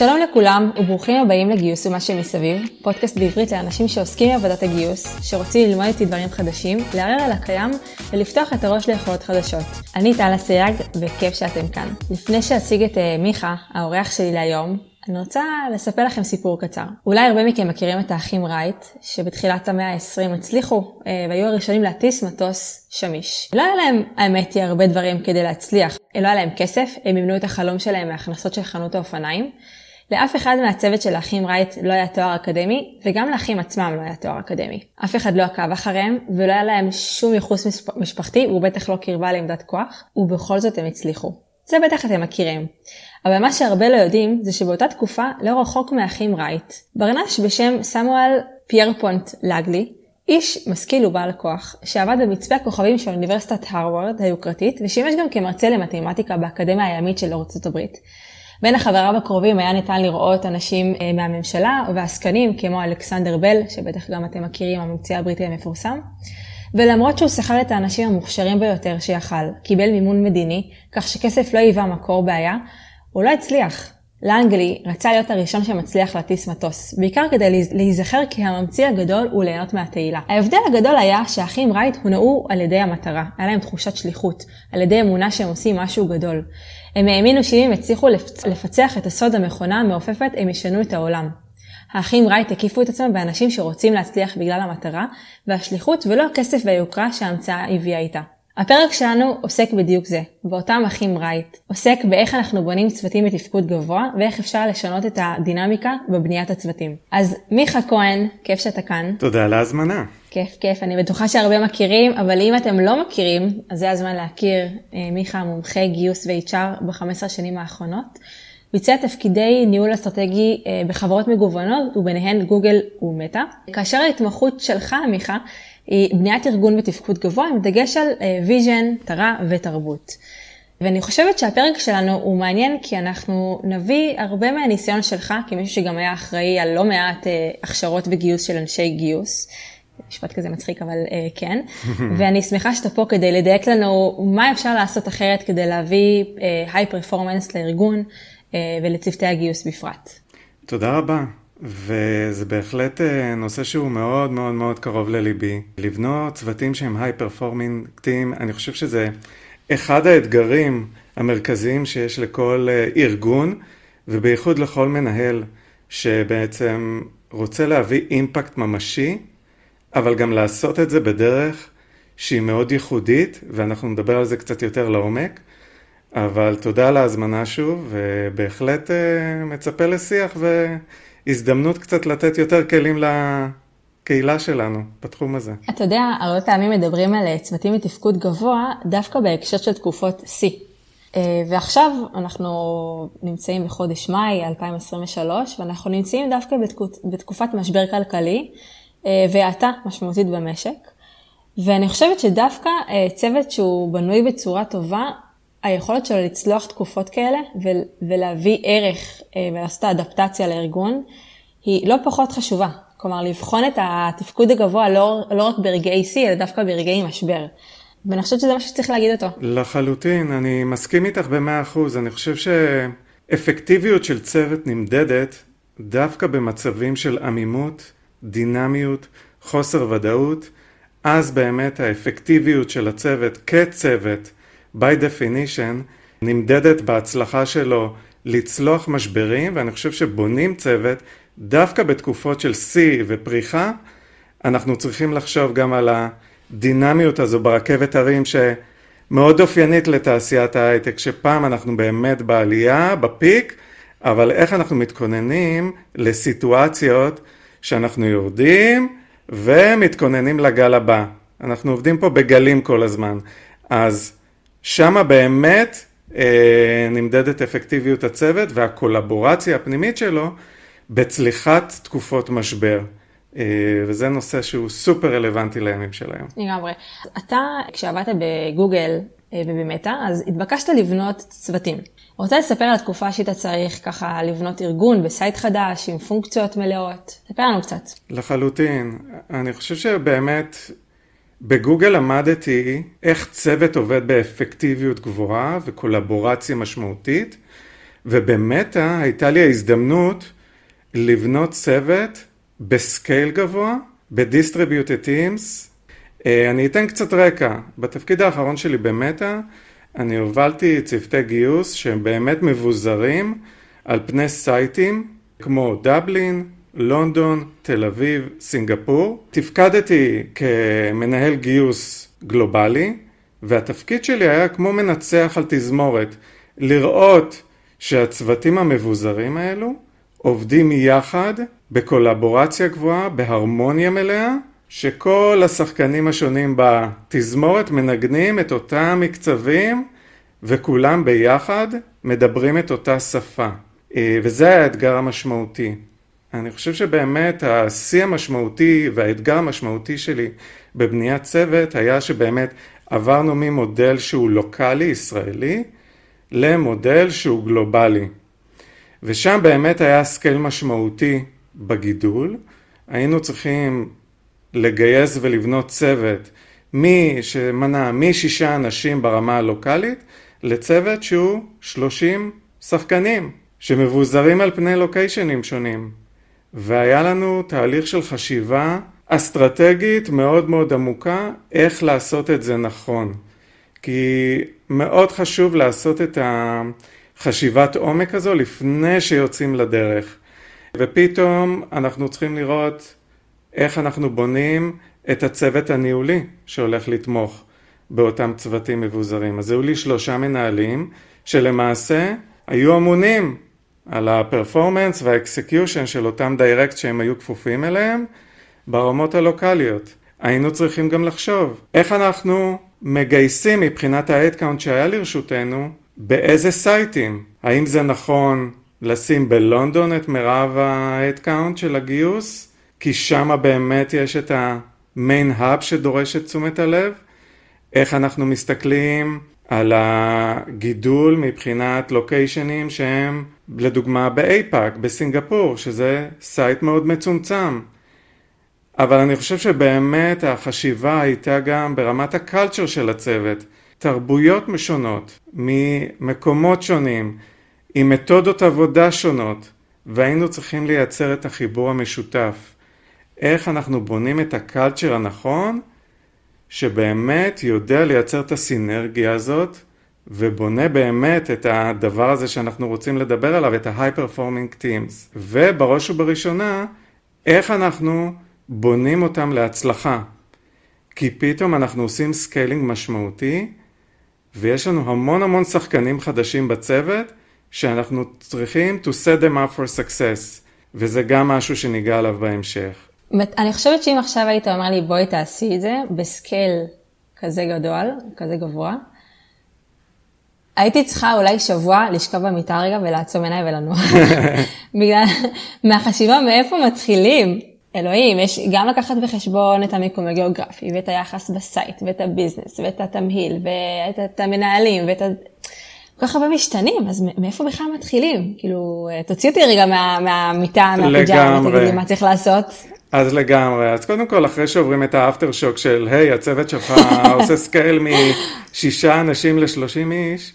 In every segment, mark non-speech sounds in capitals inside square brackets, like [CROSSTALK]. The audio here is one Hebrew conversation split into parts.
שלום לכולם וברוכים הבאים לגיוס ומה שמסביב, פודקאסט בעברית לאנשים שעוסקים בעבודת הגיוס, שרוצים ללמוד איתי דברים חדשים, לערער על הקיים ולפתוח את הראש ליכולות חדשות. אני טלה סייג וכיף שאתם כאן. לפני שאציג את uh, מיכה, האורח שלי להיום, אני רוצה לספר לכם סיפור קצר. אולי הרבה מכם מכירים את האחים רייט, שבתחילת המאה ה-20 הצליחו אה, והיו הראשונים להטיס מטוס שמיש. לא היה להם, האמת היא, הרבה דברים כדי להצליח. לא היה להם כסף, הם מימנו את החלום שלהם מהכנסות של חנות האופניים. לאף אחד מהצוות של האחים רייט לא היה תואר אקדמי, וגם לאחים עצמם לא היה תואר אקדמי. אף אחד לא עקב אחריהם, ולא היה להם שום ייחוס משפחתי, ובטח לא קרבה לעמדת כוח, ובכל זאת הם הצליחו. זה בטח אתם מכירים. אבל מה שהרבה לא יודעים זה שבאותה תקופה, לא רחוק מהאחים רייט, ברנש בשם סמואל פיירפונט לנגלי, איש משכיל ובעל כוח, שעבד במצפה הכוכבים של אוניברסיטת הרווארד היוקרתית, ושימש גם כמרצה למתמטיקה באקדמיה הימית של ארצות הברית. בין החבריו הקרובים היה ניתן לראות אנשים אה, מהממשלה ועסקנים כמו אלכסנדר בל, שבטח גם אתם מכירים, הממציא הבריטי המפורסם. ולמרות שהוא שכר את האנשים המוכשרים ביותר שיכל, קיבל מימון מדיני, כך שכסף לא היווה מקור בעיה, הוא לא הצליח. לאנגלי רצה להיות הראשון שמצליח להטיס מטוס, בעיקר כדי להיזכר כהממציא הגדול וליהנות מהתהילה. ההבדל הגדול היה שהאחים רייט הונעו על ידי המטרה, היה להם תחושת שליחות, על ידי אמונה שהם עושים משהו גדול. הם האמינו שאם הם הצליחו לפצח את הסוד המכונה המעופפת, הם ישנו את העולם. האחים רייט הקיפו את עצמם באנשים שרוצים להצליח בגלל המטרה והשליחות ולא הכסף והיוקרה שההמצאה הביאה איתה. הפרק שלנו עוסק בדיוק זה, באותם אחים רייט. עוסק באיך אנחנו בונים צוותים בתפקוד גבוה, ואיך אפשר לשנות את הדינמיקה בבניית הצוותים. אז מיכה כהן, כיף שאתה כאן. תודה על ההזמנה. כיף, כיף. אני בטוחה שהרבה מכירים, אבל אם אתם לא מכירים, אז זה הזמן להכיר. אה, מיכה מומחה גיוס ו-HR ב-15 שנים האחרונות. ביצע תפקידי ניהול אסטרטגי אה, בחברות מגוונות, וביניהן גוגל ומטא. כאשר ההתמחות שלך, מיכה, היא בניית ארגון בתפקוד גבוה עם דגש על vision, אה, מטרה ותרבות. ואני חושבת שהפרק שלנו הוא מעניין כי אנחנו נביא הרבה מהניסיון שלך, כמישהו שגם היה אחראי על לא מעט אה, הכשרות וגיוס של אנשי גיוס. משפט כזה מצחיק, אבל uh, כן. [LAUGHS] ואני שמחה שאתה פה כדי לדייק לנו מה אפשר לעשות אחרת כדי להביא היי uh, פרפורמנס לארגון uh, ולצוותי הגיוס בפרט. תודה רבה. וזה בהחלט אה, נושא שהוא מאוד מאוד מאוד קרוב לליבי. לבנות צוותים שהם היי פרפורמינגטים, אני חושב שזה אחד האתגרים המרכזיים שיש לכל אה, ארגון, ובייחוד לכל מנהל שבעצם רוצה להביא אימפקט ממשי, אבל גם לעשות את זה בדרך שהיא מאוד ייחודית, ואנחנו נדבר על זה קצת יותר לעומק. אבל תודה על ההזמנה שוב, ובהחלט אה, מצפה לשיח ו... הזדמנות קצת לתת יותר כלים לקהילה שלנו בתחום הזה. אתה יודע, הרבה פעמים מדברים על צוותים מתפקוד גבוה דווקא בהקשר של תקופות שיא. אה, ועכשיו אנחנו נמצאים בחודש מאי 2023, ואנחנו נמצאים דווקא בתקופ, בתקופת משבר כלכלי אה, והאטה משמעותית במשק. ואני חושבת שדווקא אה, צוות שהוא בנוי בצורה טובה, היכולת שלו לצלוח תקופות כאלה ולהביא ערך אה, ולעשות האדפטציה לארגון היא לא פחות חשובה. כלומר, לבחון את התפקוד הגבוה לא, לא רק ברגעי שיא, אלא דווקא ברגעי משבר. ואני חושבת שזה מה שצריך להגיד אותו. לחלוטין, אני מסכים איתך במאה אחוז. אני חושב שאפקטיביות של צוות נמדדת דווקא במצבים של עמימות, דינמיות, חוסר ודאות. אז באמת האפקטיביות של הצוות כצוות by definition, נמדדת בהצלחה שלו לצלוח משברים, ואני חושב שבונים צוות דווקא בתקופות של שיא ופריחה, אנחנו צריכים לחשוב גם על הדינמיות הזו ברכבת הרים שמאוד אופיינית לתעשיית ההייטק, שפעם אנחנו באמת בעלייה, בפיק, אבל איך אנחנו מתכוננים לסיטואציות שאנחנו יורדים ומתכוננים לגל הבא. אנחנו עובדים פה בגלים כל הזמן. אז שמה באמת אה, נמדדת אפקטיביות הצוות והקולבורציה הפנימית שלו בצליחת תקופות משבר. אה, וזה נושא שהוא סופר רלוונטי לימים של היום. לגמרי. אתה, כשעבדת בגוגל אה, ובמטא, אז התבקשת לבנות צוותים. רוצה לספר על התקופה שהיית צריך ככה לבנות ארגון בסייט חדש עם פונקציות מלאות? ספר לנו קצת. לחלוטין. אני חושב שבאמת בגוגל למדתי איך צוות עובד באפקטיביות גבוהה וקולבורציה משמעותית, ובמטא הייתה לי ההזדמנות לבנות צוות בסקייל גבוה, ב-distributed teams. אה, אני אתן קצת רקע. בתפקיד האחרון שלי במטא, אני הובלתי צוותי גיוס שהם באמת מבוזרים על פני סייטים כמו דבלין, לונדון, תל אביב, סינגפור. תפקדתי כמנהל גיוס גלובלי, והתפקיד שלי היה כמו מנצח על תזמורת, לראות שהצוותים המבוזרים האלו עובדים יחד בקולבורציה גבוהה, בהרמוניה מלאה, שכל השחקנים השונים בתזמורת מנגנים את אותם מקצבים וכולם ביחד מדברים את אותה שפה. אה, וזה האתגר המשמעותי. אני חושב שבאמת השיא המשמעותי והאתגר המשמעותי שלי בבניית צוות היה שבאמת עברנו ממודל שהוא לוקאלי ישראלי למודל שהוא גלובלי. ושם באמת היה scale משמעותי בגידול. היינו צריכים לגייס ולבנות צוות משישה אנשים ברמה הלוקאלית לצוות שהוא שלושים שחקנים שמבוזרים על פני location ים שונים. והיה לנו תהליך של חשיבה אסטרטגית מאוד מאוד עמוקה איך לעשות את זה נכון. כי מאוד חשוב לעשות את החשיבת עומק הזו לפני שיוצאים לדרך. ופתאום אנחנו צריכים לראות איך אנחנו בונים את הצוות הניהולי שהולך לתמוך באותם צוותים מבוזרים. אז היו לי שלושה מנהלים שלמעשה היו אמונים על ה performance וה execution של אותם direct שהם היו כפופים אליהם ברמות הלוקאליות. היינו צריכים גם לחשוב איך אנחנו מגייסים מבחינת ה headcount שהיה לרשותנו באיזה site ים. האם זה נכון לשים בלונדון את מירב ה headcount של הגיוס? כי שמה באמת יש את ה main hub שדורש את תשומת הלב? איך אנחנו מסתכלים על הגידול מבחינת location ים שהם לדוגמה ב APAC, בסינגפור, שזה site מאוד מצומצם. אבל אני חושב שבאמת החשיבה הייתה גם ברמת ה culture של הצוות, תרבויות משונות, ממקומות שונים, עם מתודות עבודה שונות, והיינו צריכים לייצר את החיבור המשותף. איך אנחנו בונים את ה culture הנכון, שבאמת יודע לייצר את הסינרגיה הזאת, ובונה באמת את הדבר הזה שאנחנו רוצים לדבר עליו, את ה-high performing teams. ובראש ובראשונה, איך אנחנו בונים אותם להצלחה. כי פתאום אנחנו עושים scaling משמעותי, ויש לנו המון המון שחקנים חדשים בצוות, שאנחנו צריכים to set them up for success, וזה גם משהו שניגע עליו בהמשך. אני חושבת שאם עכשיו היית אומר לי בואי תעשי את זה ב scale כזה גדול, כזה גבוה, הייתי צריכה אולי שבוע לשכב במיטה רגע ולעצום עיניי ולנוח. [LAUGHS] בגלל, מהחשיבה מאיפה מתחילים. אלוהים, יש גם לקחת בחשבון את המיקום הגיאוגרפי, ואת היחס ב site, ואת ה business, ואת התמהיל, ואת המנהלים, ואת ה... כל כך הרבה משתנים, אז מאיפה בכלל מתחילים? כאילו, תוציא אותי רגע מה, מהמיטה, מהפיג'אמה, ותגיד לי מה צריך לעשות. אז לגמרי, אז קודם כל אחרי שעוברים את ה aftershock של hey, הצוות שלך [LAUGHS] עושה scale משישה אנשים לשלושים איש,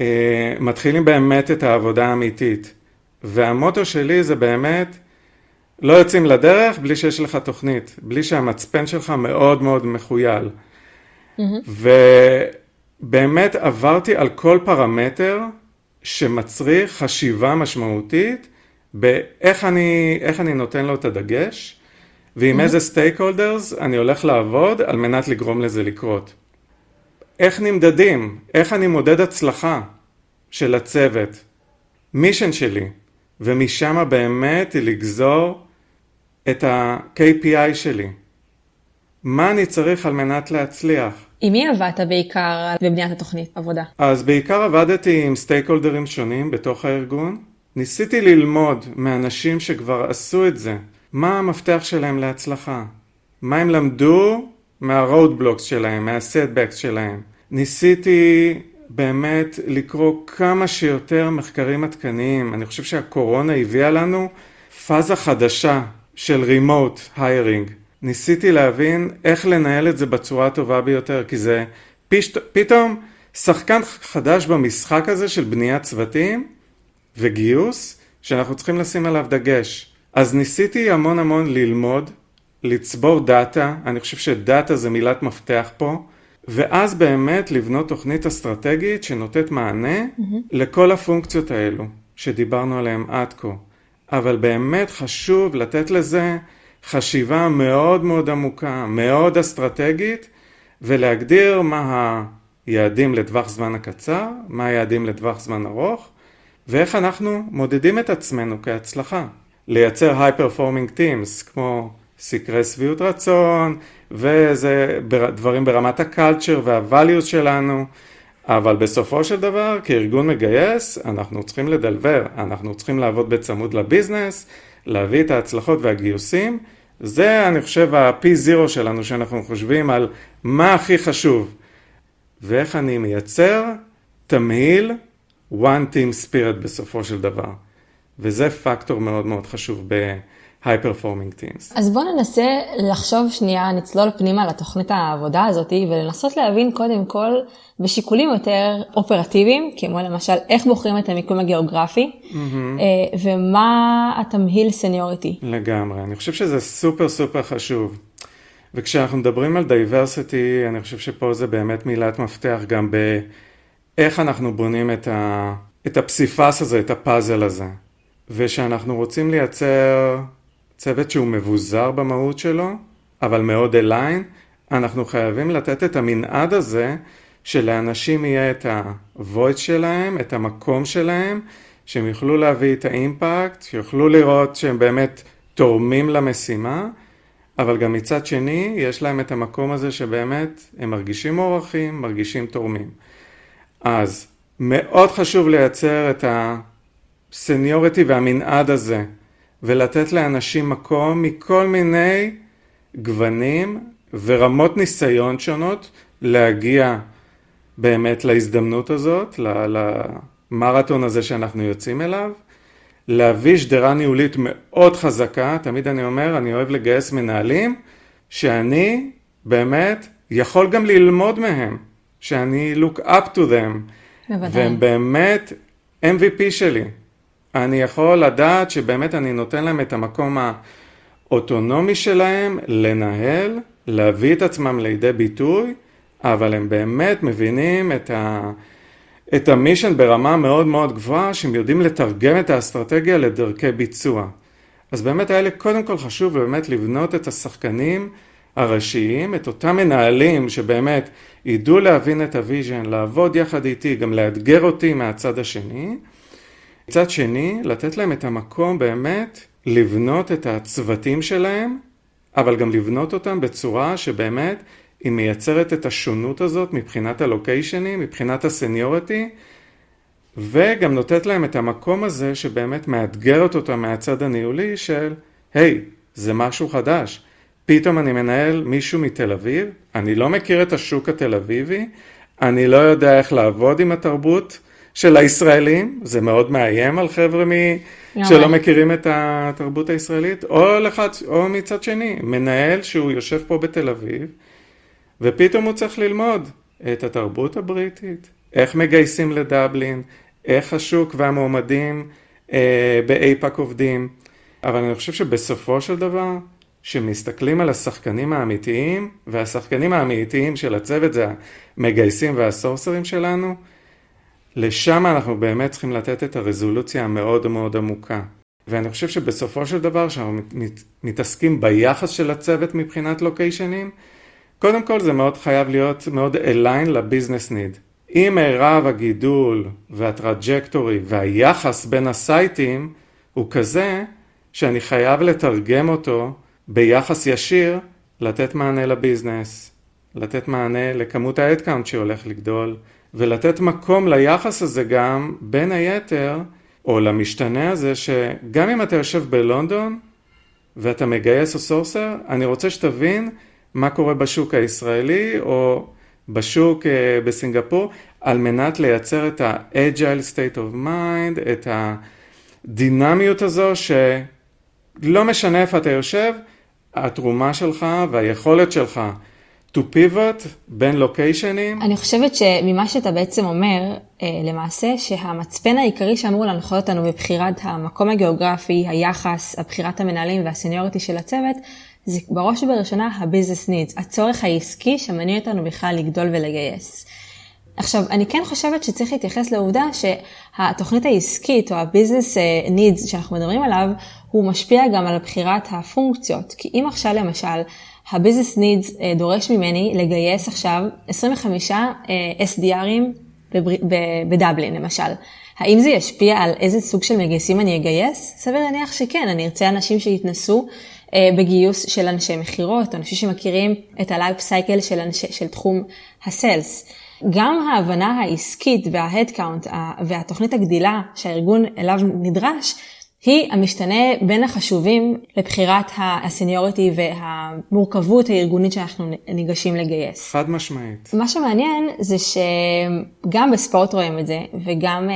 אה, מתחילים באמת את העבודה האמיתית. והמוטו שלי זה באמת, לא יוצאים לדרך בלי שיש לך תוכנית, בלי שהמצפן שלך מאוד מאוד מכויל. Mm-hmm. ובאמת עברתי על כל פרמטר שמצריך חשיבה משמעותית באיך אני, אני נותן לו את הדגש, ועם mm-hmm. איזה סטייק הולדרס אני הולך לעבוד על מנת לגרום לזה לקרות. איך נמדדים? איך אני מודד הצלחה של הצוות? מישן שלי, ומשם באמת לגזור את ה-KPI שלי. מה אני צריך על מנת להצליח? עם מי עבדת בעיקר בבניית התוכנית עבודה? אז בעיקר עבדתי עם סטייק הולדרים שונים בתוך הארגון. ניסיתי ללמוד מאנשים שכבר עשו את זה, מה המפתח שלהם להצלחה, מה הם למדו מה-roadblocks שלהם, מה-setbacks שלהם. ניסיתי באמת לקרוא כמה שיותר מחקרים עדכניים. אני חושב שהקורונה הביאה לנו פאזה חדשה של remote hiring. ניסיתי להבין איך לנהל את זה בצורה הטובה ביותר, כי זה פשט, פתאום שחקן חדש במשחק הזה של בניית צוותים, וגיוס שאנחנו צריכים לשים עליו דגש. אז ניסיתי המון המון ללמוד, לצבור דאטה, אני חושב שדאטה זה מילת מפתח פה, ואז באמת לבנות תוכנית אסטרטגית שנותנת מענה mm-hmm. לכל הפונקציות האלו שדיברנו עליהן עד כה. אבל באמת חשוב לתת לזה חשיבה מאוד מאוד עמוקה, מאוד אסטרטגית, ולהגדיר מה היעדים לטווח זמן הקצר, מה היעדים לטווח זמן ארוך, ואיך אנחנו מודדים את עצמנו כהצלחה. לייצר high performing teams, כמו סקרי שביעות רצון, וזה דברים ברמת הקלצ'ר והvalues שלנו, אבל בסופו של דבר, כארגון מגייס, אנחנו צריכים לדלבר, אנחנו צריכים לעבוד בצמוד לביזנס, להביא את ההצלחות והגיוסים. זה, אני חושב, ה-P0 שלנו, שאנחנו חושבים על מה הכי חשוב, ואיך אני מייצר תמהיל one team spirit בסופו של דבר. וזה פקטור מאוד מאוד חשוב ב... high performing teams. אז בואו ננסה לחשוב שנייה, נצלול פנימה לתוכנית העבודה הזאת ולנסות להבין קודם כל בשיקולים יותר אופרטיביים, כמו למשל איך בוחרים את המיקום הגיאוגרפי mm-hmm. ומה התמהיל seniority. לגמרי, אני חושב שזה סופר סופר חשוב. וכשאנחנו מדברים על diversity, אני חושב שפה זה באמת מילת מפתח גם באיך אנחנו בונים את, ה... את הפסיפס הזה, את הפאזל הזה. ושאנחנו רוצים לייצר צוות שהוא מבוזר במהות שלו, אבל מאוד אליין, אנחנו חייבים לתת את המנעד הזה שלאנשים יהיה את ה-voice שלהם, את המקום שלהם, שהם יוכלו להביא את האימפקט, שיוכלו לראות שהם באמת תורמים למשימה, אבל גם מצד שני יש להם את המקום הזה שבאמת הם מרגישים מוערכים, מרגישים תורמים. אז מאוד חשוב לייצר את הסניוריטי והמנעד הזה ולתת לאנשים מקום מכל מיני גוונים ורמות ניסיון שונות להגיע באמת להזדמנות הזאת, למרתון הזה שאנחנו יוצאים אליו, להביא שדרה ניהולית מאוד חזקה, תמיד אני אומר, אני אוהב לגייס מנהלים, שאני באמת יכול גם ללמוד מהם, שאני look up to them, בוודאי. והם באמת MVP שלי. אני יכול לדעת שבאמת אני נותן להם את המקום האוטונומי שלהם לנהל, להביא את עצמם לידי ביטוי, אבל הם באמת מבינים את, ה... את המישן ברמה מאוד מאוד גבוהה, שהם יודעים לתרגם את האסטרטגיה לדרכי ביצוע. אז באמת היה לי קודם כל חשוב באמת לבנות את השחקנים הראשיים, את אותם מנהלים שבאמת ידעו להבין את ה vision, לעבוד יחד איתי, גם לאתגר אותי מהצד השני. מצד שני, לתת להם את המקום באמת לבנות את הצוותים שלהם, אבל גם לבנות אותם בצורה שבאמת היא מייצרת את השונות הזאת מבחינת ה location ים, מבחינת ה seniority, וגם נותנת להם את המקום הזה שבאמת מאתגרת אותם מהצד הניהולי של, hey, זה משהו חדש. פתאום אני מנהל מישהו מתל אביב, אני לא מכיר את השוק התל אביבי, אני לא יודע איך לעבוד עם התרבות של הישראלים, זה מאוד מאיים על חבר'ה מ... שלא מכירים את התרבות הישראלית, או, לחד, או מצד שני, מנהל שהוא יושב פה בתל אביב, ופתאום הוא צריך ללמוד את התרבות הבריטית, איך מגייסים לדבלין, איך השוק והמועמדים אה, באייפאק עובדים, אבל אני חושב שבסופו של דבר, כשמסתכלים על השחקנים האמיתיים, והשחקנים האמיתיים של הצוות זה המגייסים והסורסרים שלנו, לשם אנחנו באמת צריכים לתת את הרזולוציה המאוד מאוד עמוקה. ואני חושב שבסופו של דבר, כשאנחנו מתעסקים ביחס של הצוות מבחינת לוקיישנים, קודם כל זה מאוד חייב להיות מאוד אליין לביזנס ניד. אם מירב הגידול והטראג'קטורי והיחס בין הסייטים הוא כזה שאני חייב לתרגם אותו ביחס ישיר לתת מענה ל business, לתת מענה לכמות ה headcount שהולך לגדול, ולתת מקום ליחס הזה גם, בין היתר, או למשתנה הזה, שגם אם אתה יושב בלונדון ואתה מגייס או sourcer, אני רוצה שתבין מה קורה בשוק הישראלי או בשוק uh, בסינגפור, על מנת לייצר את ה-agile state of mind, את הדינמיות הזו, שלא משנה איפה אתה יושב, התרומה שלך והיכולת שלך to pivot בין לוקיישנים. אני חושבת שממה שאתה בעצם אומר, אה, למעשה, שהמצפן העיקרי שאמור להנחות אותנו בבחירת המקום הגיאוגרפי, היחס, הבחירת המנהלים והסניוריטי של הצוות, זה בראש ובראשונה ה-business needs, הצורך העסקי שמניע אותנו בכלל לגדול ולגייס. עכשיו, אני כן חושבת שצריך להתייחס לעובדה שהתוכנית העסקית או ה-business אה, needs שאנחנו מדברים עליו, הוא משפיע גם על בחירת הפונקציות. כי אם עכשיו למשל ה-business needs אה, דורש ממני לגייס עכשיו 25 אה, SDRים בדבלין למשל. האם זה ישפיע על איזה סוג של מגייסים אני אגייס? סביר להניח שכן, אני ארצה אנשים שיתנסו אה, בגיוס של אנשי מכירות, אנשים שמכירים את ה-life cycle של, אנשי, של תחום ה sales. גם ההבנה העסקית וה-headcount והתוכנית הגדילה שהארגון אליו נדרש, היא המשתנה בין החשובים לבחירת ה seniority והמורכבות הארגונית שאנחנו ניגשים לגייס. חד משמעית. מה שמעניין זה שגם בספורט רואים את זה, וגם אה,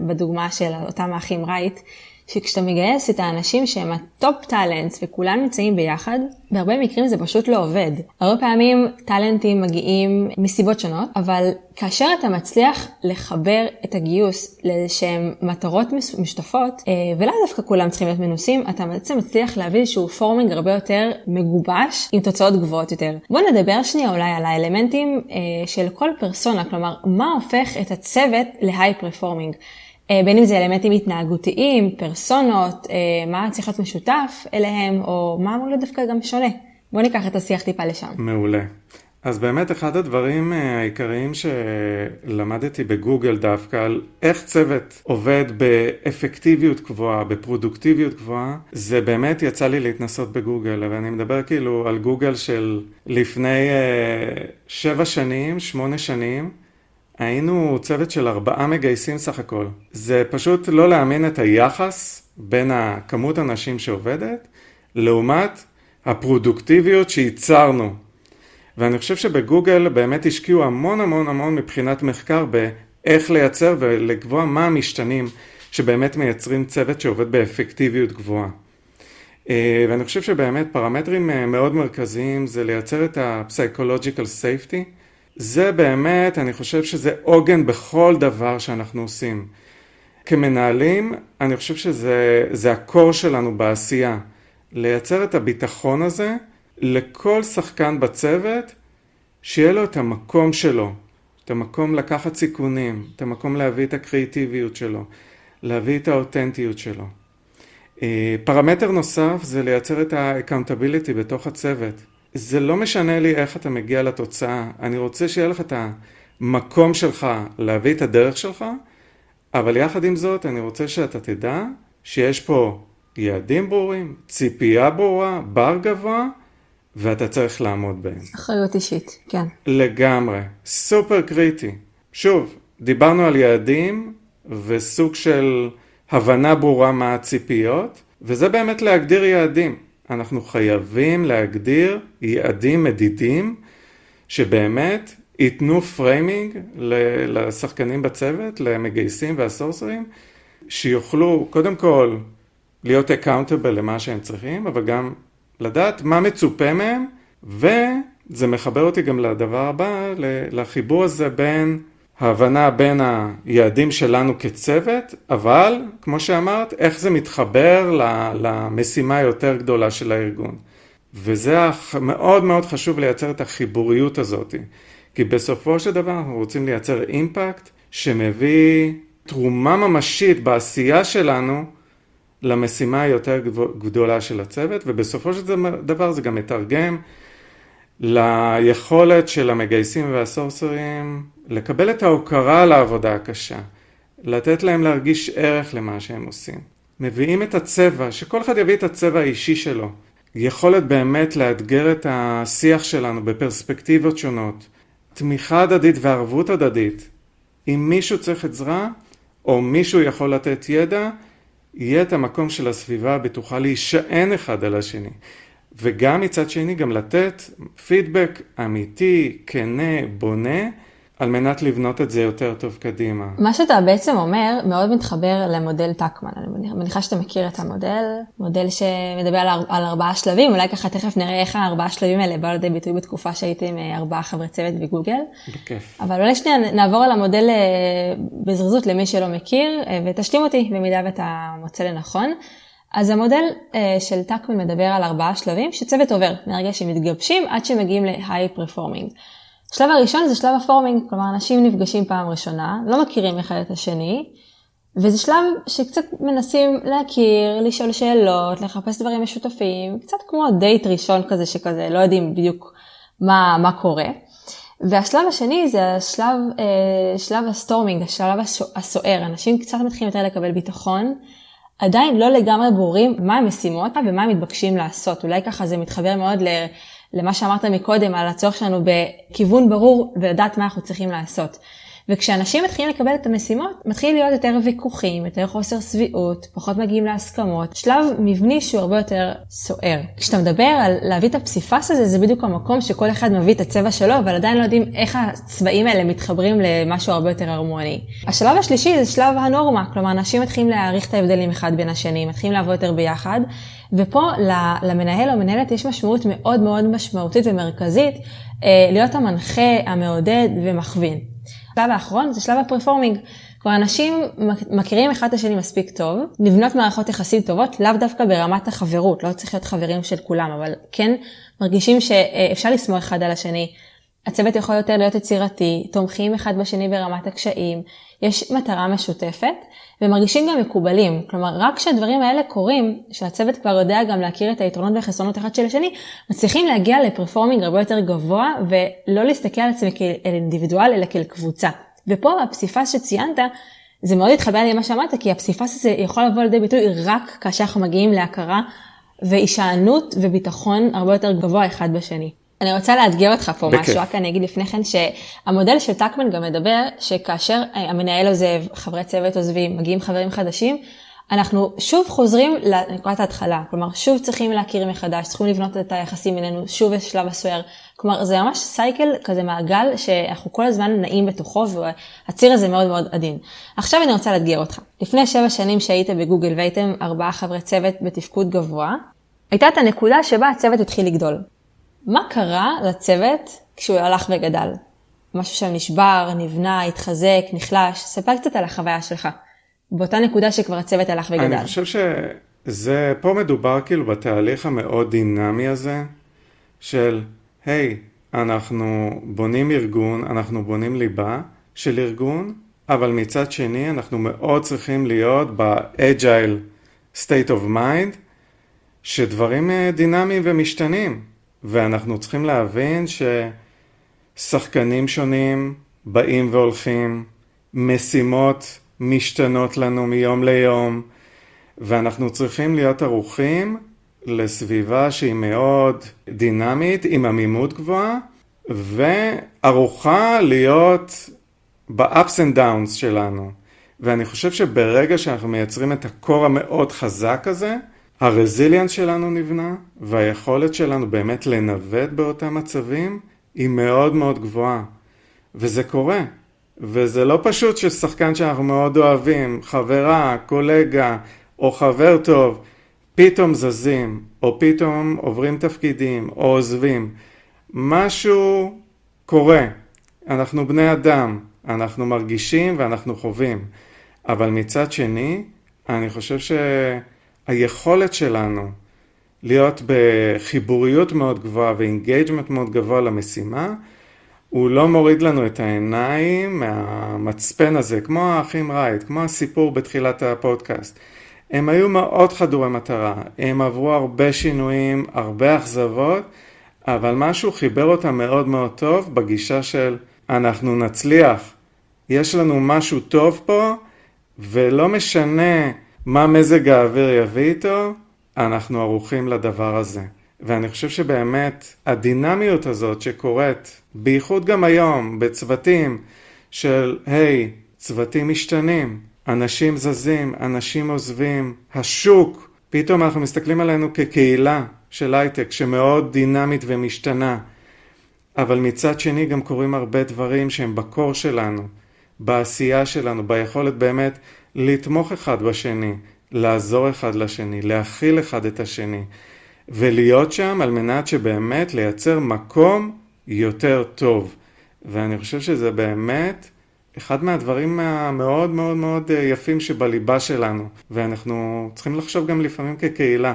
בדוגמה של אותם האחים רייט, שכשאתה מגייס את האנשים שהם ה top talents וכולם נמצאים ביחד, בהרבה מקרים זה פשוט לא עובד. הרבה פעמים טאלנטים מגיעים מסיבות שונות, אבל כאשר אתה מצליח לחבר את הגיוס לאיזשהם מטרות משותפות, אה, ולאו דווקא כולם צריכים להיות מנוסים, אתה בעצם מצליח להביא איזשהו פורמינג הרבה יותר מגובש, עם תוצאות גבוהות יותר. בוא נדבר שנייה אולי על האלמנטים אה, של כל פרסונה, כלומר, מה הופך את הצוות להיי פרפורמינג. אה, בין אם זה אלמנטים התנהגותיים, פרסונות, אה, מה צריך להיות משותף אליהם, או מה אמור להיות דווקא גם שונה. בואו ניקח את השיח טיפה לשם. מעולה. אז באמת אחד הדברים אה, העיקריים שלמדתי בגוגל דווקא על איך צוות עובד באפקטיביות גבוהה, בפרודוקטיביות גבוהה, זה באמת יצא לי להתנסות בגוגל, ואני מדבר כאילו על גוגל של לפני שבע שנים, שמונה שנים. היינו צוות של ארבעה מגייסים סך הכל. זה פשוט לא להאמין את היחס בין הכמות הנשים שעובדת, לעומת הפרודוקטיביות שייצרנו. ואני חושב שבגוגל באמת השקיעו המון המון המון מבחינת מחקר באיך לייצר ולקבוע מה המשתנים שבאמת מייצרים צוות שעובד באפקטיביות גבוהה. אה, ואני חושב שבאמת פרמטרים אה, מאוד מרכזיים זה לייצר את ה-psychological safety, זה באמת, אני חושב שזה עוגן בכל דבר שאנחנו עושים. כמנהלים, אני חושב שזה הקור שלנו בעשייה. לייצר את הביטחון הזה לכל שחקן בצוות, שיהיה לו את המקום שלו, את המקום לקחת סיכונים, את המקום להביא את הקריאיטיביות שלו, להביא את האותנטיות שלו. אה, פרמטר נוסף זה לייצר את ה-accountability בתוך הצוות. זה לא משנה לי איך אתה מגיע לתוצאה, אני רוצה שיהיה לך את המקום שלך להביא את הדרך שלך, אבל יחד עם זאת אני רוצה שאתה תדע שיש פה יעדים ברורים, ציפייה ברורה, בר גבוה, ואתה צריך לעמוד בהם. אחריות אישית, כן. לגמרי, סופר קריטי. שוב, דיברנו על יעדים וסוג של הבנה ברורה מה הציפיות, וזה באמת להגדיר יעדים. אנחנו חייבים להגדיר יעדים מדידים שבאמת ייתנו framing לשחקנים בצוות, למגייסים והסורסרים, שיוכלו קודם כל להיות accountable למה שהם צריכים, אבל גם לדעת מה מצופה מהם, וזה מחבר אותי גם לדבר הבא, לחיבור הזה בין ההבנה בין היעדים שלנו כצוות, אבל, כמו שאמרת, איך זה מתחבר למשימה היותר גדולה של הארגון. וזה מאוד מאוד חשוב לייצר את החיבוריות הזאת, כי בסופו של דבר אנחנו רוצים לייצר אימפקט שמביא תרומה ממשית בעשייה שלנו למשימה היותר גדולה של הצוות, ובסופו של דבר זה גם מתרגם ליכולת של המגייסים והסורסרים לקבל את ההוקרה על העבודה הקשה, לתת להם להרגיש ערך למה שהם עושים. מביאים את הצבע, שכל אחד יביא את הצבע האישי שלו. יכולת באמת לאתגר את השיח שלנו בפרספקטיבות שונות. תמיכה הדדית וערבות הדדית. אם מישהו צריך עזרה, או מישהו יכול לתת ידע, יהיה את המקום של הסביבה הבטוחה להישען אחד על השני. וגם מצד שני גם לתת פידבק אמיתי, כנה, בונה, על מנת לבנות את זה יותר טוב קדימה. מה שאתה בעצם אומר מאוד מתחבר למודל טקמן, אני מניחה שאתה מכיר את המודל, מודל שמדבר על, על ארבעה שלבים, אולי ככה תכף נראה איך הארבעה שלבים האלה באו לידי ביטוי בתקופה שהייתי עם אה, ארבעה חברי צוות בגוגל. בכיף. אבל אולי שנייה נעבור על המודל אה, בזריזות למי שלא מכיר, אה, ותשלים אותי במידה ואתה מוצא לנכון. אז המודל של טקמן מדבר על ארבעה שלבים שצוות עובר מהרגע שמתגבשים עד שמגיעים ל-high performing. השלב הראשון זה שלב ה forming, כלומר אנשים נפגשים פעם ראשונה, לא מכירים אחד את השני, וזה שלב שקצת מנסים להכיר, לשאול שאלות, לחפש דברים משותפים, קצת כמו דייט ראשון כזה שכזה, לא יודעים בדיוק מה, מה קורה. והשלב השני זה השלב, אה, שלב ה storming, השלב הסוער, אנשים קצת מתחילים יותר לקבל ביטחון, עדיין לא לגמרי ברורים מה המשימות ומה הם מתבקשים לעשות, אולי ככה זה מתחבר מאוד ל... למה שאמרת מקודם, על הצורך שלנו בכיוון ברור ולדעת מה אנחנו צריכים לעשות. וכשאנשים מתחילים לקבל את המשימות, מתחיל להיות יותר ויכוחים, יותר חוסר שביעות, פחות מגיעים להסכמות, שלב מבני שהוא הרבה יותר סוער. כשאתה מדבר על להביא את הפסיפס הזה, זה בדיוק המקום שכל אחד מביא את הצבע שלו, אבל עדיין לא יודעים איך הצבעים האלה מתחברים למשהו הרבה יותר הרמוני. השלב השלישי זה שלב הנורמה, כלומר אנשים מתחילים להעריך את ההבדלים אחד בין השני, מתחילים לעבוד יותר ביחד, ופה למנהל או מנהלת יש משמעות מאוד מאוד משמעותית ומרכזית אה, להיות המנחה, המעודד ומכווין. השלב האחרון זה שלב הפרפורמינג. כבר אנשים מכירים אחד את השני מספיק טוב, נבנות מערכות יחסים טובות, לאו דווקא ברמת החברות, לא צריך להיות חברים של כולם, אבל כן מרגישים שאפשר לסמוך אחד על השני. הצוות יכול יותר להיות יצירתי, תומכים אחד בשני ברמת הקשיים, יש מטרה משותפת, ומרגישים גם מקובלים. כלומר, רק כשהדברים האלה קורים, שהצוות כבר יודע גם להכיר את היתרונות והחסרונות אחד של השני, מצליחים להגיע לפרפורמינג הרבה יותר גבוה, ולא להסתכל על עצמי כאל אינדיבידואל, אלא כאל קבוצה. ופה הפסיפס שציינת, זה מאוד התחבר לי למה שאמרת, כי הפסיפס הזה יכול לבוא לידי ביטוי רק כאשר אנחנו מגיעים להכרה והישענות וביטחון הרבה יותר גבוה אחד בשני. אני רוצה לאתגר אותך פה בכיף. משהו, רק אני אגיד לפני כן שהמודל של טקמן גם מדבר שכאשר אה, המנהל עוזב, חברי צוות עוזבים, מגיעים חברים חדשים, אנחנו שוב חוזרים לנקודת ההתחלה, כלומר שוב צריכים להכיר מחדש, צריכים לבנות את היחסים בינינו, שוב יש שלב הסוער, כלומר זה ממש סייקל, כזה מעגל שאנחנו כל הזמן נעים בתוכו והציר הזה מאוד מאוד עדין. עכשיו אני רוצה לאתגר אותך, לפני שבע שנים שהיית בגוגל והייתם ארבעה חברי צוות בתפקוד גבוה, הייתה את הנקודה שבה הצוות התחיל לגדול. מה קרה לצוות כשהוא הלך וגדל? משהו שם נשבר, נבנה, התחזק, נחלש? ספר קצת על החוויה שלך. באותה נקודה שכבר הצוות הלך וגדל. אני חושב שזה, פה מדובר כאילו בתהליך המאוד דינמי הזה, של, היי, hey, אנחנו בונים ארגון, אנחנו בונים ליבה של ארגון, אבל מצד שני אנחנו מאוד צריכים להיות ב-agile state of mind, שדברים אה, דינמיים ומשתנים. ואנחנו צריכים להבין ששחקנים שונים באים והולכים, משימות משתנות לנו מיום ליום, ואנחנו צריכים להיות ערוכים לסביבה שהיא מאוד דינמית, עם עמימות גבוהה, וערוכה להיות ב-ups and downs שלנו. ואני חושב שברגע שאנחנו מייצרים את הקור המאוד חזק הזה, הרזיליאנס שלנו נבנה, והיכולת שלנו באמת לנווט באותם מצבים היא מאוד מאוד גבוהה. וזה קורה. וזה לא פשוט ששחקן שאנחנו מאוד אוהבים, חברה, קולגה או חבר טוב, פתאום זזים, או פתאום עוברים תפקידים, או עוזבים. משהו קורה. אנחנו בני אדם, אנחנו מרגישים ואנחנו חווים. אבל מצד שני, אני חושב ש... היכולת שלנו להיות בחיבוריות מאוד גבוהה ו engagement מאוד גבוה למשימה, הוא לא מוריד לנו את העיניים מהמצפן הזה, כמו האחים רייט, כמו הסיפור בתחילת הפודקאסט. הם היו מאוד חדורי מטרה, הם עברו הרבה שינויים, הרבה אכזבות, אבל משהו חיבר אותם מאוד מאוד טוב בגישה של אנחנו נצליח, יש לנו משהו טוב פה, ולא משנה מה מזג האוויר יביא איתו, אנחנו ערוכים לדבר הזה. ואני חושב שבאמת הדינמיות הזאת שקורית, בייחוד גם היום, בצוותים של, היי, hey, צוותים משתנים, אנשים זזים, אנשים עוזבים, השוק, פתאום אנחנו מסתכלים עלינו כקהילה של הייטק שמאוד דינמית ומשתנה. אבל מצד שני גם קורים הרבה דברים שהם בקור שלנו, בעשייה שלנו, ביכולת באמת לתמוך אחד בשני, לעזור אחד לשני, להכיל אחד את השני, ולהיות שם על מנת שבאמת לייצר מקום יותר טוב. ואני חושב שזה באמת אחד מהדברים המאוד מאוד מאוד יפים שבליבה שלנו, ואנחנו צריכים לחשוב גם לפעמים כקהילה.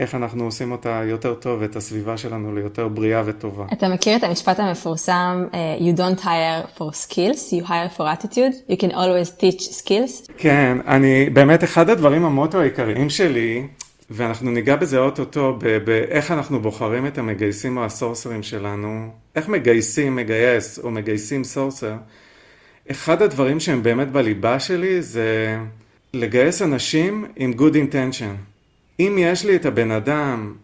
איך אנחנו עושים אותה יותר טוב ואת הסביבה שלנו ליותר בריאה וטובה. אתה מכיר את המשפט המפורסם, אה, You don't hire for skills, you hire for attitude, you can always teach skills? כן, אני, באמת אחד הדברים המוטו העיקריים שלי, ואנחנו ניגע בזה אוטוטו, באיך אנחנו בוחרים את המגייסים או הסורסרים שלנו, איך מגייסים מגייס או מגייסים סורסר, אחד הדברים שהם באמת בליבה שלי זה לגייס אנשים עם good intention. אם יש לי את הבן אדם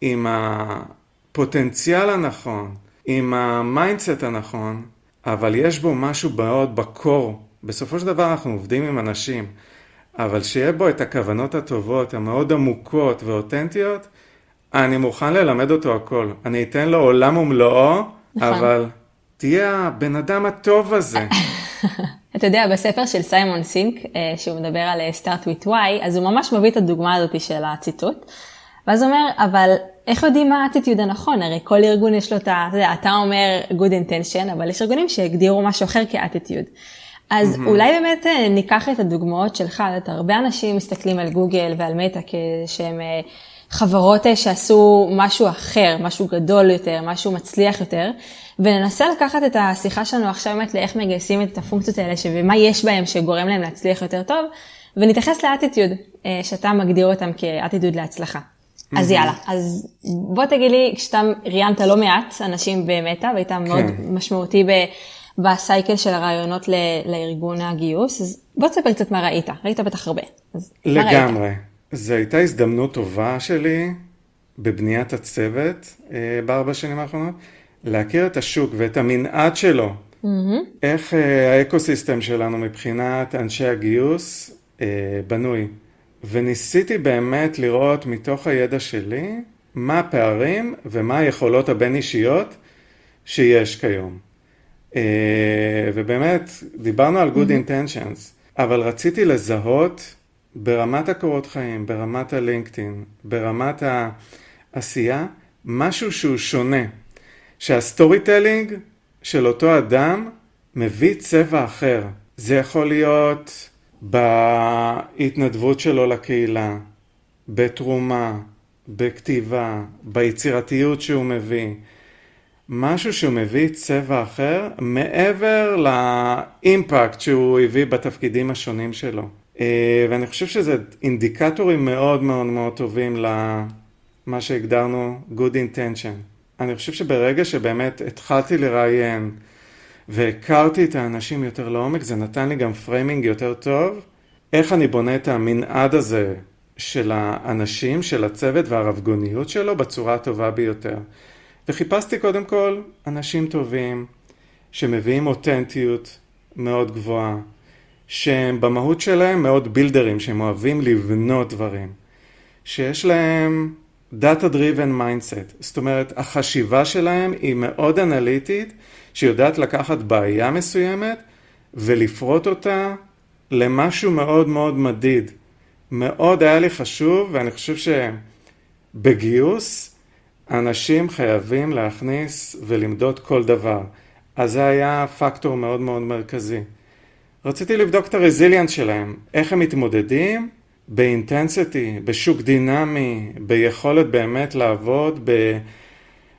עם הפוטנציאל הנכון, עם ה mindset הנכון, אבל יש בו משהו מאוד ב core, בסופו של דבר אנחנו עובדים עם אנשים, אבל שיהיה בו את הכוונות הטובות, המאוד עמוקות ואותנטיות, אני מוכן ללמד אותו הכל. אני אתן לו עולם ומלואו, נכון. אבל תהיה הבן אדם הטוב הזה. [LAUGHS] אתה יודע, בספר של סיימון סינק, אה, שהוא מדבר על אה, start with why, אז הוא ממש מביא את הדוגמה הזאת של הציטוט. ואז הוא אומר, אבל איך יודעים מה האטיטיוד הנכון? הרי כל ארגון יש לו את ה... אתה יודע, אתה אומר good intention, אבל יש ארגונים שהגדירו משהו אחר כאטיטיוד. אז mm-hmm. אולי באמת אה, ניקח את הדוגמאות שלך, את הרבה אנשים מסתכלים על גוגל ועל מטא כשהם חברות שעשו משהו אחר, משהו גדול יותר, משהו מצליח יותר, וננסה לקחת את השיחה שלנו עכשיו באמת לאיך מגייסים את הפונקציות האלה ומה יש בהם שגורם להם להצליח יותר טוב, ונתייחס לאטיטיוד, אה, שאתה מגדיר אותם כאטיטיוד להצלחה. Mm-hmm. אז יאללה, אז בוא תגיד לי, כשאתה ראיינת לא מעט אנשים במטא, והיית כן. מאוד משמעותי ב... בסייקל של הרעיונות ל, לארגון הגיוס, אז בוא תספר קצת מה ראית, ראית בטח הרבה. לגמרי. זו הייתה הזדמנות טובה שלי בבניית הצוות אה, בארבע שנים האחרונות, להכיר את השוק ואת המנעד שלו, mm-hmm. איך אה, האקוסיסטם שלנו מבחינת אנשי הגיוס אה, בנוי. וניסיתי באמת לראות מתוך הידע שלי מה הפערים ומה היכולות הבין אישיות שיש כיום. אה, ובאמת, דיברנו על good mm-hmm. intentions, אבל רציתי לזהות ברמת הקורות חיים, ברמת הלינקדאין, ברמת העשייה, משהו שהוא שונה. שה storytelling של אותו אדם מביא צבע אחר. זה יכול להיות בהתנדבות שלו לקהילה, בתרומה, בכתיבה, ביצירתיות שהוא מביא. משהו שהוא מביא צבע אחר מעבר ל impact שהוא הביא בתפקידים השונים שלו. אה, ואני חושב שזה אינדיקטורים מאוד מאוד מאוד טובים למה שהגדרנו good intention. אני חושב שברגע שבאמת התחלתי לראיין והכרתי את האנשים יותר לעומק, זה נתן לי גם framing יותר טוב, איך אני בונה את המנעד הזה של האנשים, של הצוות והרבגוניות שלו בצורה הטובה ביותר. וחיפשתי קודם כל אנשים טובים, שמביאים אותנטיות מאוד גבוהה, שהם במהות שלהם מאוד בילדרים, שהם אוהבים לבנות דברים, שיש להם Data Driven Mindset, זאת אומרת החשיבה שלהם היא מאוד אנליטית, שיודעת לקחת בעיה מסוימת ולפרוט אותה למשהו מאוד מאוד מדיד. מאוד היה לי חשוב ואני חושב שבגיוס אנשים חייבים להכניס ולמדוד כל דבר. אז זה היה פקטור מאוד מאוד מרכזי. רציתי לבדוק את הרזיליאנס שלהם, איך הם מתמודדים באינטנסיטי, בשוק דינמי, ביכולת באמת לעבוד ב...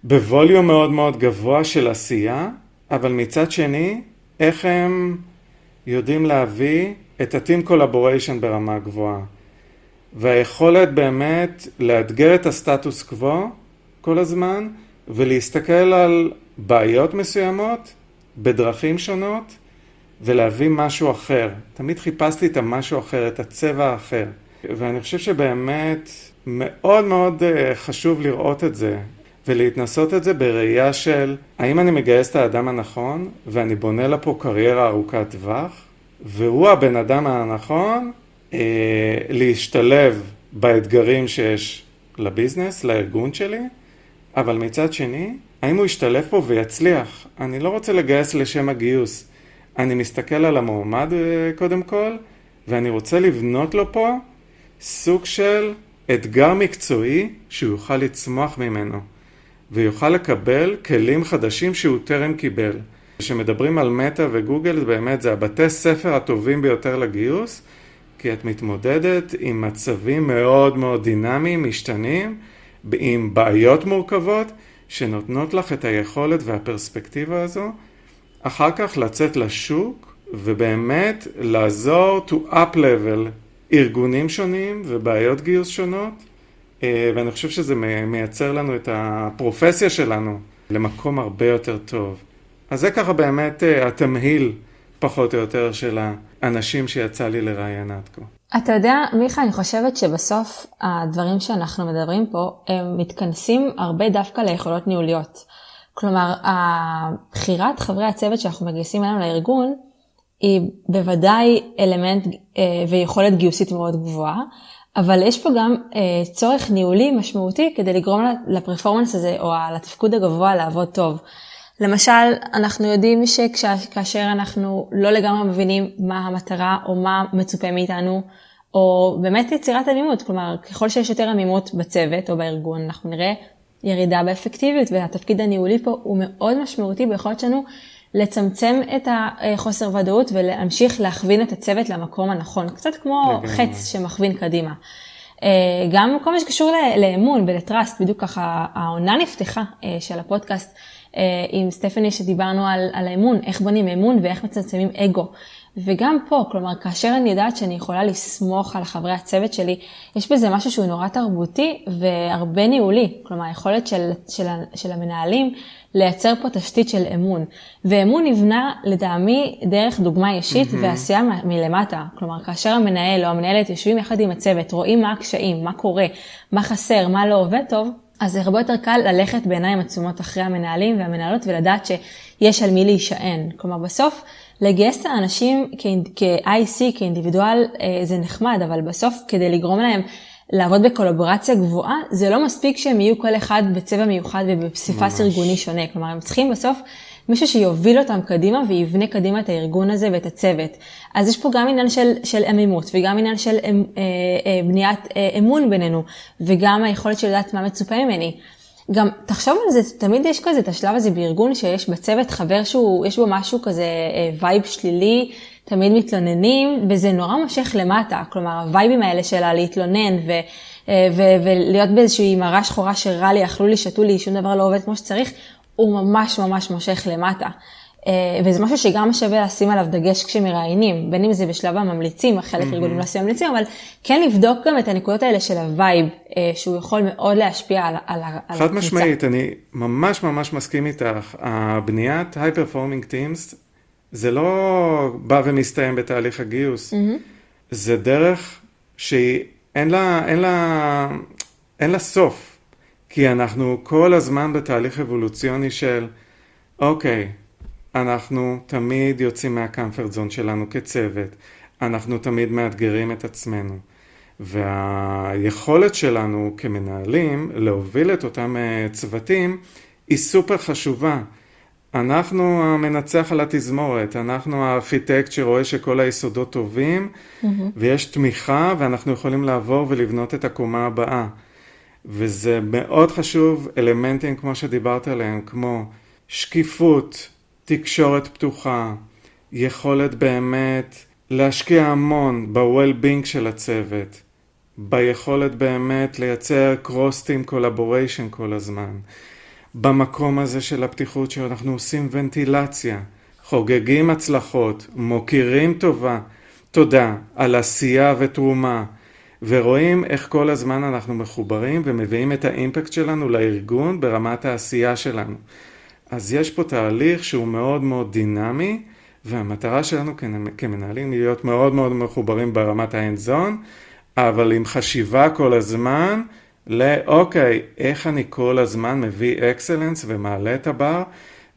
בווליום מאוד מאוד גבוה של עשייה, אבל מצד שני, איך הם יודעים להביא את ה-team collaboration ברמה גבוהה. והיכולת באמת לאתגר את הסטטוס קוו כל הזמן, ולהסתכל על בעיות מסוימות בדרכים שונות, ולהביא משהו אחר. תמיד חיפשתי את המשהו אחר, את הצבע האחר. ואני חושב שבאמת מאוד מאוד אה, חשוב לראות את זה ולהתנסות את זה בראייה של האם אני מגייס את האדם הנכון ואני בונה לה פה קריירה ארוכת טווח והוא הבן אדם הנכון אה, להשתלב באתגרים שיש לביזנס, לארגון שלי, אבל מצד שני האם הוא ישתלב פה ויצליח? אני לא רוצה לגייס לשם הגיוס. אני מסתכל על המועמד אה, קודם כל, ואני רוצה לבנות לו פה סוג של אתגר מקצועי שהוא יוכל לצמוח ממנו, ויוכל לקבל כלים חדשים שהוא טרם קיבל. כשמדברים על מטא וגוגל, באמת זה הבתי ספר הטובים ביותר לגיוס, כי את מתמודדת עם מצבים מאוד מאוד דינמיים, משתנים, עם בעיות מורכבות, שנותנות לך את היכולת והפרספקטיבה הזו, אחר כך לצאת לשוק ובאמת לעזור to up level ארגונים שונים ובעיות גיוס שונות, אה, ואני חושב שזה מייצר לנו את הפרופסיה שלנו למקום הרבה יותר טוב. אז זה ככה באמת אה, התמהיל, פחות או יותר, של האנשים שיצא לי לראיין עד כה. אתה יודע, מיכה, אני חושבת שבסוף הדברים שאנחנו מדברים פה, הם מתכנסים הרבה דווקא ליכולות ניהוליות. כלומר, בחירת חברי הצוות שאנחנו מגייסים אלינו לארגון, היא בוודאי אלמנט אה, ויכולת גיוסית מאוד גבוהה, אבל יש פה גם אה, צורך ניהולי משמעותי כדי לגרום לפרפורמנס הזה או לתפקוד הגבוה לעבוד טוב. למשל, אנחנו יודעים שכאשר אנחנו לא לגמרי מבינים מה המטרה או מה מצופה מאיתנו, או באמת יצירת עמימות, כלומר, ככל שיש יותר עמימות בצוות או בארגון, אנחנו נראה ירידה באפקטיביות, והתפקיד הניהולי פה הוא מאוד משמעותי ביכולת שלנו לצמצם את החוסר ודאות ולהמשיך להכווין את הצוות למקום הנכון, קצת כמו חץ שמכווין קדימה. אה, גם כל מה שקשור לאמון ולטראסט, בדיוק ככה העונה נפתחה אה, של הפודקאסט אה, עם סטפני שדיברנו על, על האמון, איך בונים אמון ואיך מצמצמים אגו. וגם פה, כלומר, כאשר אני יודעת שאני יכולה לסמוך על חברי הצוות שלי, יש בזה משהו שהוא נורא תרבותי והרבה ניהולי. כלומר, היכולת של, של, של המנהלים לייצר פה תשתית של אמון. ואמון נבנה לטעמי דרך דוגמה אישית mm-hmm. ועשייה מלמטה. כלומר, כאשר המנהל או המנהלת יושבים יחד עם הצוות, רואים מה הקשיים, מה קורה, מה חסר, מה לא עובד טוב, אז זה הרבה יותר קל ללכת בעיניים עצומות אחרי המנהלים והמנהלות ולדעת שיש על מי להישען. כלומר, בסוף לגייס את האנשים כ-IC, כאינדיבידואל, אה, זה נחמד, אבל בסוף כדי לגרום להם לעבוד בקולבורציה גבוהה, זה לא מספיק שהם יהיו כל אחד בצבע מיוחד ובפסיפס ארגוני שונה. כלומר, הם צריכים בסוף מישהו שיוביל אותם קדימה ויבנה קדימה את הארגון הזה ואת הצוות. אז יש פה גם עניין של, של עמימות וגם עניין של אמ, אה, אה, בניית אה, אמון בינינו, וגם היכולת של לדעת מה מצופה ממני. גם תחשוב על זה, תמיד יש כזה את השלב הזה בארגון שיש בצוות חבר שהוא, יש בו משהו כזה אה, vibe שלילי, תמיד מתלוננים, וזה נורא מושך למטה. כלומר, הווייבים האלה שלה להתלונן ו, אה, ו, ולהיות באיזושהי מראה שחורה שרע לי, אכלו לי, שתו לי, שום דבר לא עובד כמו שצריך, הוא ממש ממש מושך למטה. אה, וזה משהו שגם שווה לשים עליו דגש כשמראיינים, בין אם זה בשלב הממליצים, חלק mm-hmm. ארגונים לא עושים ממליצים, אבל כן לבדוק גם את הנקודות האלה של ה vibe, אה, שהוא יכול מאוד להשפיע על, על, על הקבוצה. חד משמעית, אני ממש ממש מסכים איתך. הבניית high performing teams, זה לא בא ומסתיים בתהליך הגיוס, mm-hmm. זה דרך שאין לה, אין לה, אין לה סוף, כי אנחנו כל הזמן בתהליך אבולוציוני של, אוקיי, אנחנו תמיד יוצאים מה comfort zone שלנו כצוות, אנחנו תמיד מאתגרים את עצמנו. והיכולת שלנו כמנהלים להוביל את אותם אה, צוותים היא סופר חשובה. אנחנו המנצח על התזמורת, אנחנו הארכיטקט שרואה שכל היסודות טובים mm-hmm. ויש תמיכה ואנחנו יכולים לעבור ולבנות את הקומה הבאה. וזה מאוד חשוב, אלמנטים כמו שדיברת עליהם, כמו שקיפות, תקשורת פתוחה, יכולת באמת להשקיע המון ב-well-being של הצוות, ביכולת באמת לייצר cross-team collaboration כל הזמן, במקום הזה של הפתיחות שאנחנו עושים ונטילציה, חוגגים הצלחות, מוקירים טובה, תודה על עשייה ותרומה, ורואים איך כל הזמן אנחנו מחוברים ומביאים את האימפקט שלנו לארגון ברמת העשייה שלנו. אז יש פה תהליך שהוא מאוד מאוד דינמי, והמטרה שלנו כמנהלים היא להיות מאוד מאוד מחוברים ברמת האנד זון, אבל עם חשיבה כל הזמן לאוקיי, איך אני כל הזמן מביא אקסלנס ומעלה את הבר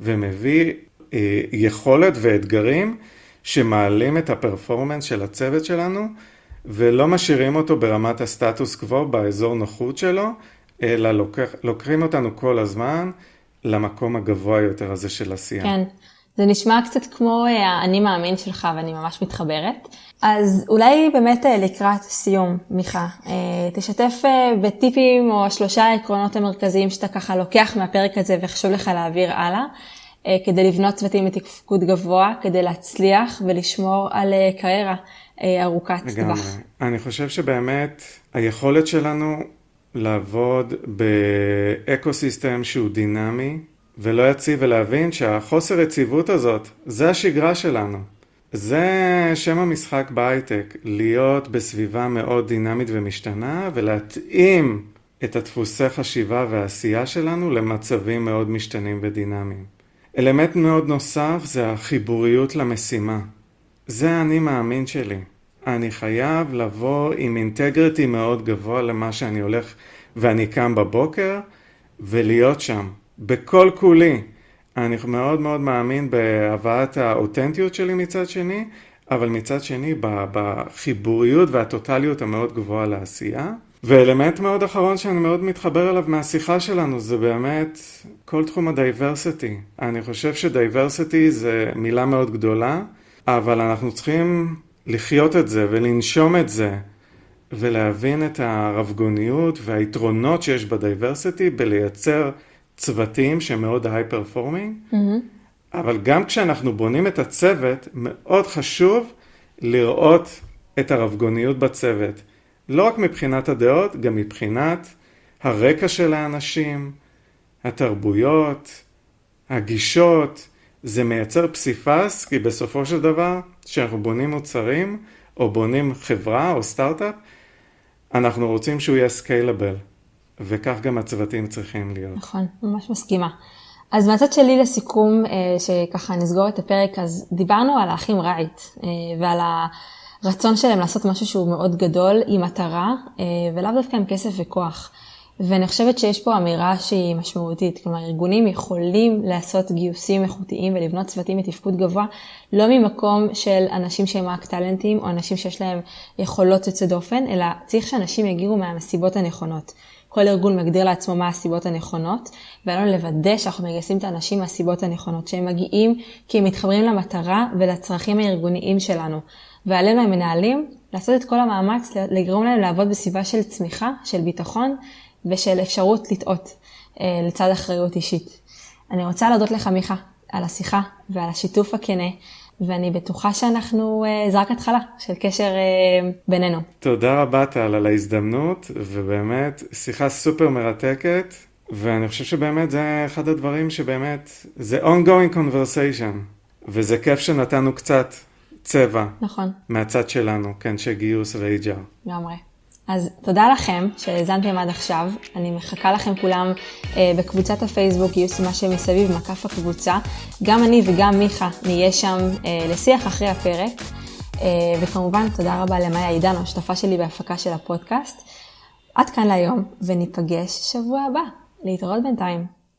ומביא אה, יכולת ואתגרים שמעלים את הפרפורמנס של הצוות שלנו ולא משאירים אותו ברמת הסטטוס קוו באזור נוחות שלו, אלא לוקח, לוקחים אותנו כל הזמן למקום הגבוה יותר הזה של עשייה. כן, זה נשמע קצת כמו אה, האני מאמין שלך ואני ממש מתחברת. אז אולי באמת אה, לקראת סיום, מיכה, אה, תשתף בטיפים או שלושה העקרונות המרכזיים שאתה ככה לוקח מהפרק הזה וחשוב לך להעביר הלאה, כדי לבנות צוותים בתפקוד גבוה, כדי להצליח ולשמור על קריירה ארוכת טווח. אני חושב שבאמת היכולת שלנו לעבוד באקו סיסטם שהוא דינמי ולא יציב ולהבין שהחוסר יציבות הזאת, זה השגרה שלנו. זה שם המשחק בהייטק, להיות בסביבה מאוד דינמית ומשתנה ולהתאים את הדפוסי חשיבה והעשייה שלנו למצבים מאוד משתנים ודינמיים. אלמנט מאוד נוסף זה החיבוריות למשימה. זה האני מאמין שלי. אני חייב לבוא עם integrity מאוד גבוה למה שאני הולך ואני קם בבוקר ולהיות שם. בכל כולי. אני מאוד מאוד מאמין בהבאת האותנטיות שלי מצד שני, אבל מצד שני בחיבוריות והטוטליות המאוד גבוהה לעשייה. ואלמנט מאוד אחרון שאני מאוד מתחבר אליו מהשיחה שלנו זה באמת כל תחום ה diversity. אני חושב ש diversity זה מילה מאוד גדולה, אבל אנחנו צריכים לחיות את זה ולנשום את זה ולהבין את הרבגוניות והיתרונות שיש ב diversity בלייצר צוותים שהם מאוד high performing, mm-hmm. אבל גם כשאנחנו בונים את הצוות, מאוד חשוב לראות את הרבגוניות בצוות. לא רק מבחינת הדעות, גם מבחינת הרקע של האנשים, התרבויות, הגישות. זה מייצר פסיפס, כי בסופו של דבר, כשאנחנו בונים מוצרים, או בונים חברה או סטארט-אפ, אנחנו רוצים שהוא יהיה סקיילבל. וכך גם הצוותים צריכים להיות. נכון, ממש מסכימה. אז מהצד שלי לסיכום, אה, שככה נסגור את הפרק, אז דיברנו על האחים רייט אה, ועל הרצון שלהם לעשות משהו שהוא מאוד גדול עם מטרה, אה, ולאו דווקא עם כסף וכוח. ואני חושבת שיש פה אמירה שהיא משמעותית, כלומר ארגונים יכולים לעשות גיוסים איכותיים ולבנות צוותים מתפקוד גבוה, לא ממקום של אנשים שהם רק טאלנטים או אנשים שיש להם יכולות יוצא דופן, אלא צריך שאנשים יגיעו מהמסיבות הנכונות. כל ארגון מגדיר לעצמו מה הסיבות הנכונות, ועלינו לוודא שאנחנו מגייסים את האנשים מהסיבות הנכונות, שהם מגיעים כי הם מתחברים למטרה ולצרכים הארגוניים שלנו. ועלינו המנהלים לעשות את כל המאמץ לגרום להם לעבוד בסביבה של צמיחה, של ביטחון ושל אפשרות לטעות אה, לצד אחריות אישית. אני רוצה להודות לך מיכה על השיחה ועל השיתוף הכנה. ואני בטוחה שאנחנו, אה, זה רק התחלה של קשר אה, בינינו. תודה רבה טל על ההזדמנות, ובאמת שיחה סופר מרתקת, ואני חושב שבאמת זה אחד הדברים שבאמת, זה ongoing conversation, וזה כיף שנתנו קצת צבע. נכון. מהצד שלנו, כן, של גיוס ו-HR. לגמרי. אז תודה לכם שהאזנתם עד עכשיו. אני מחכה לכם כולם אה, בקבוצת הפייסבוק, גיוס מה שמסביב, מקף הקבוצה. גם אני וגם מיכה נהיה שם אה, לשיח אחרי הפרק. אה, וכמובן, תודה רבה למאיה עידן, השותפה שלי בהפקה של הפודקאסט. עד כאן להיום, וניפגש שבוע הבא. להתראות בינתיים.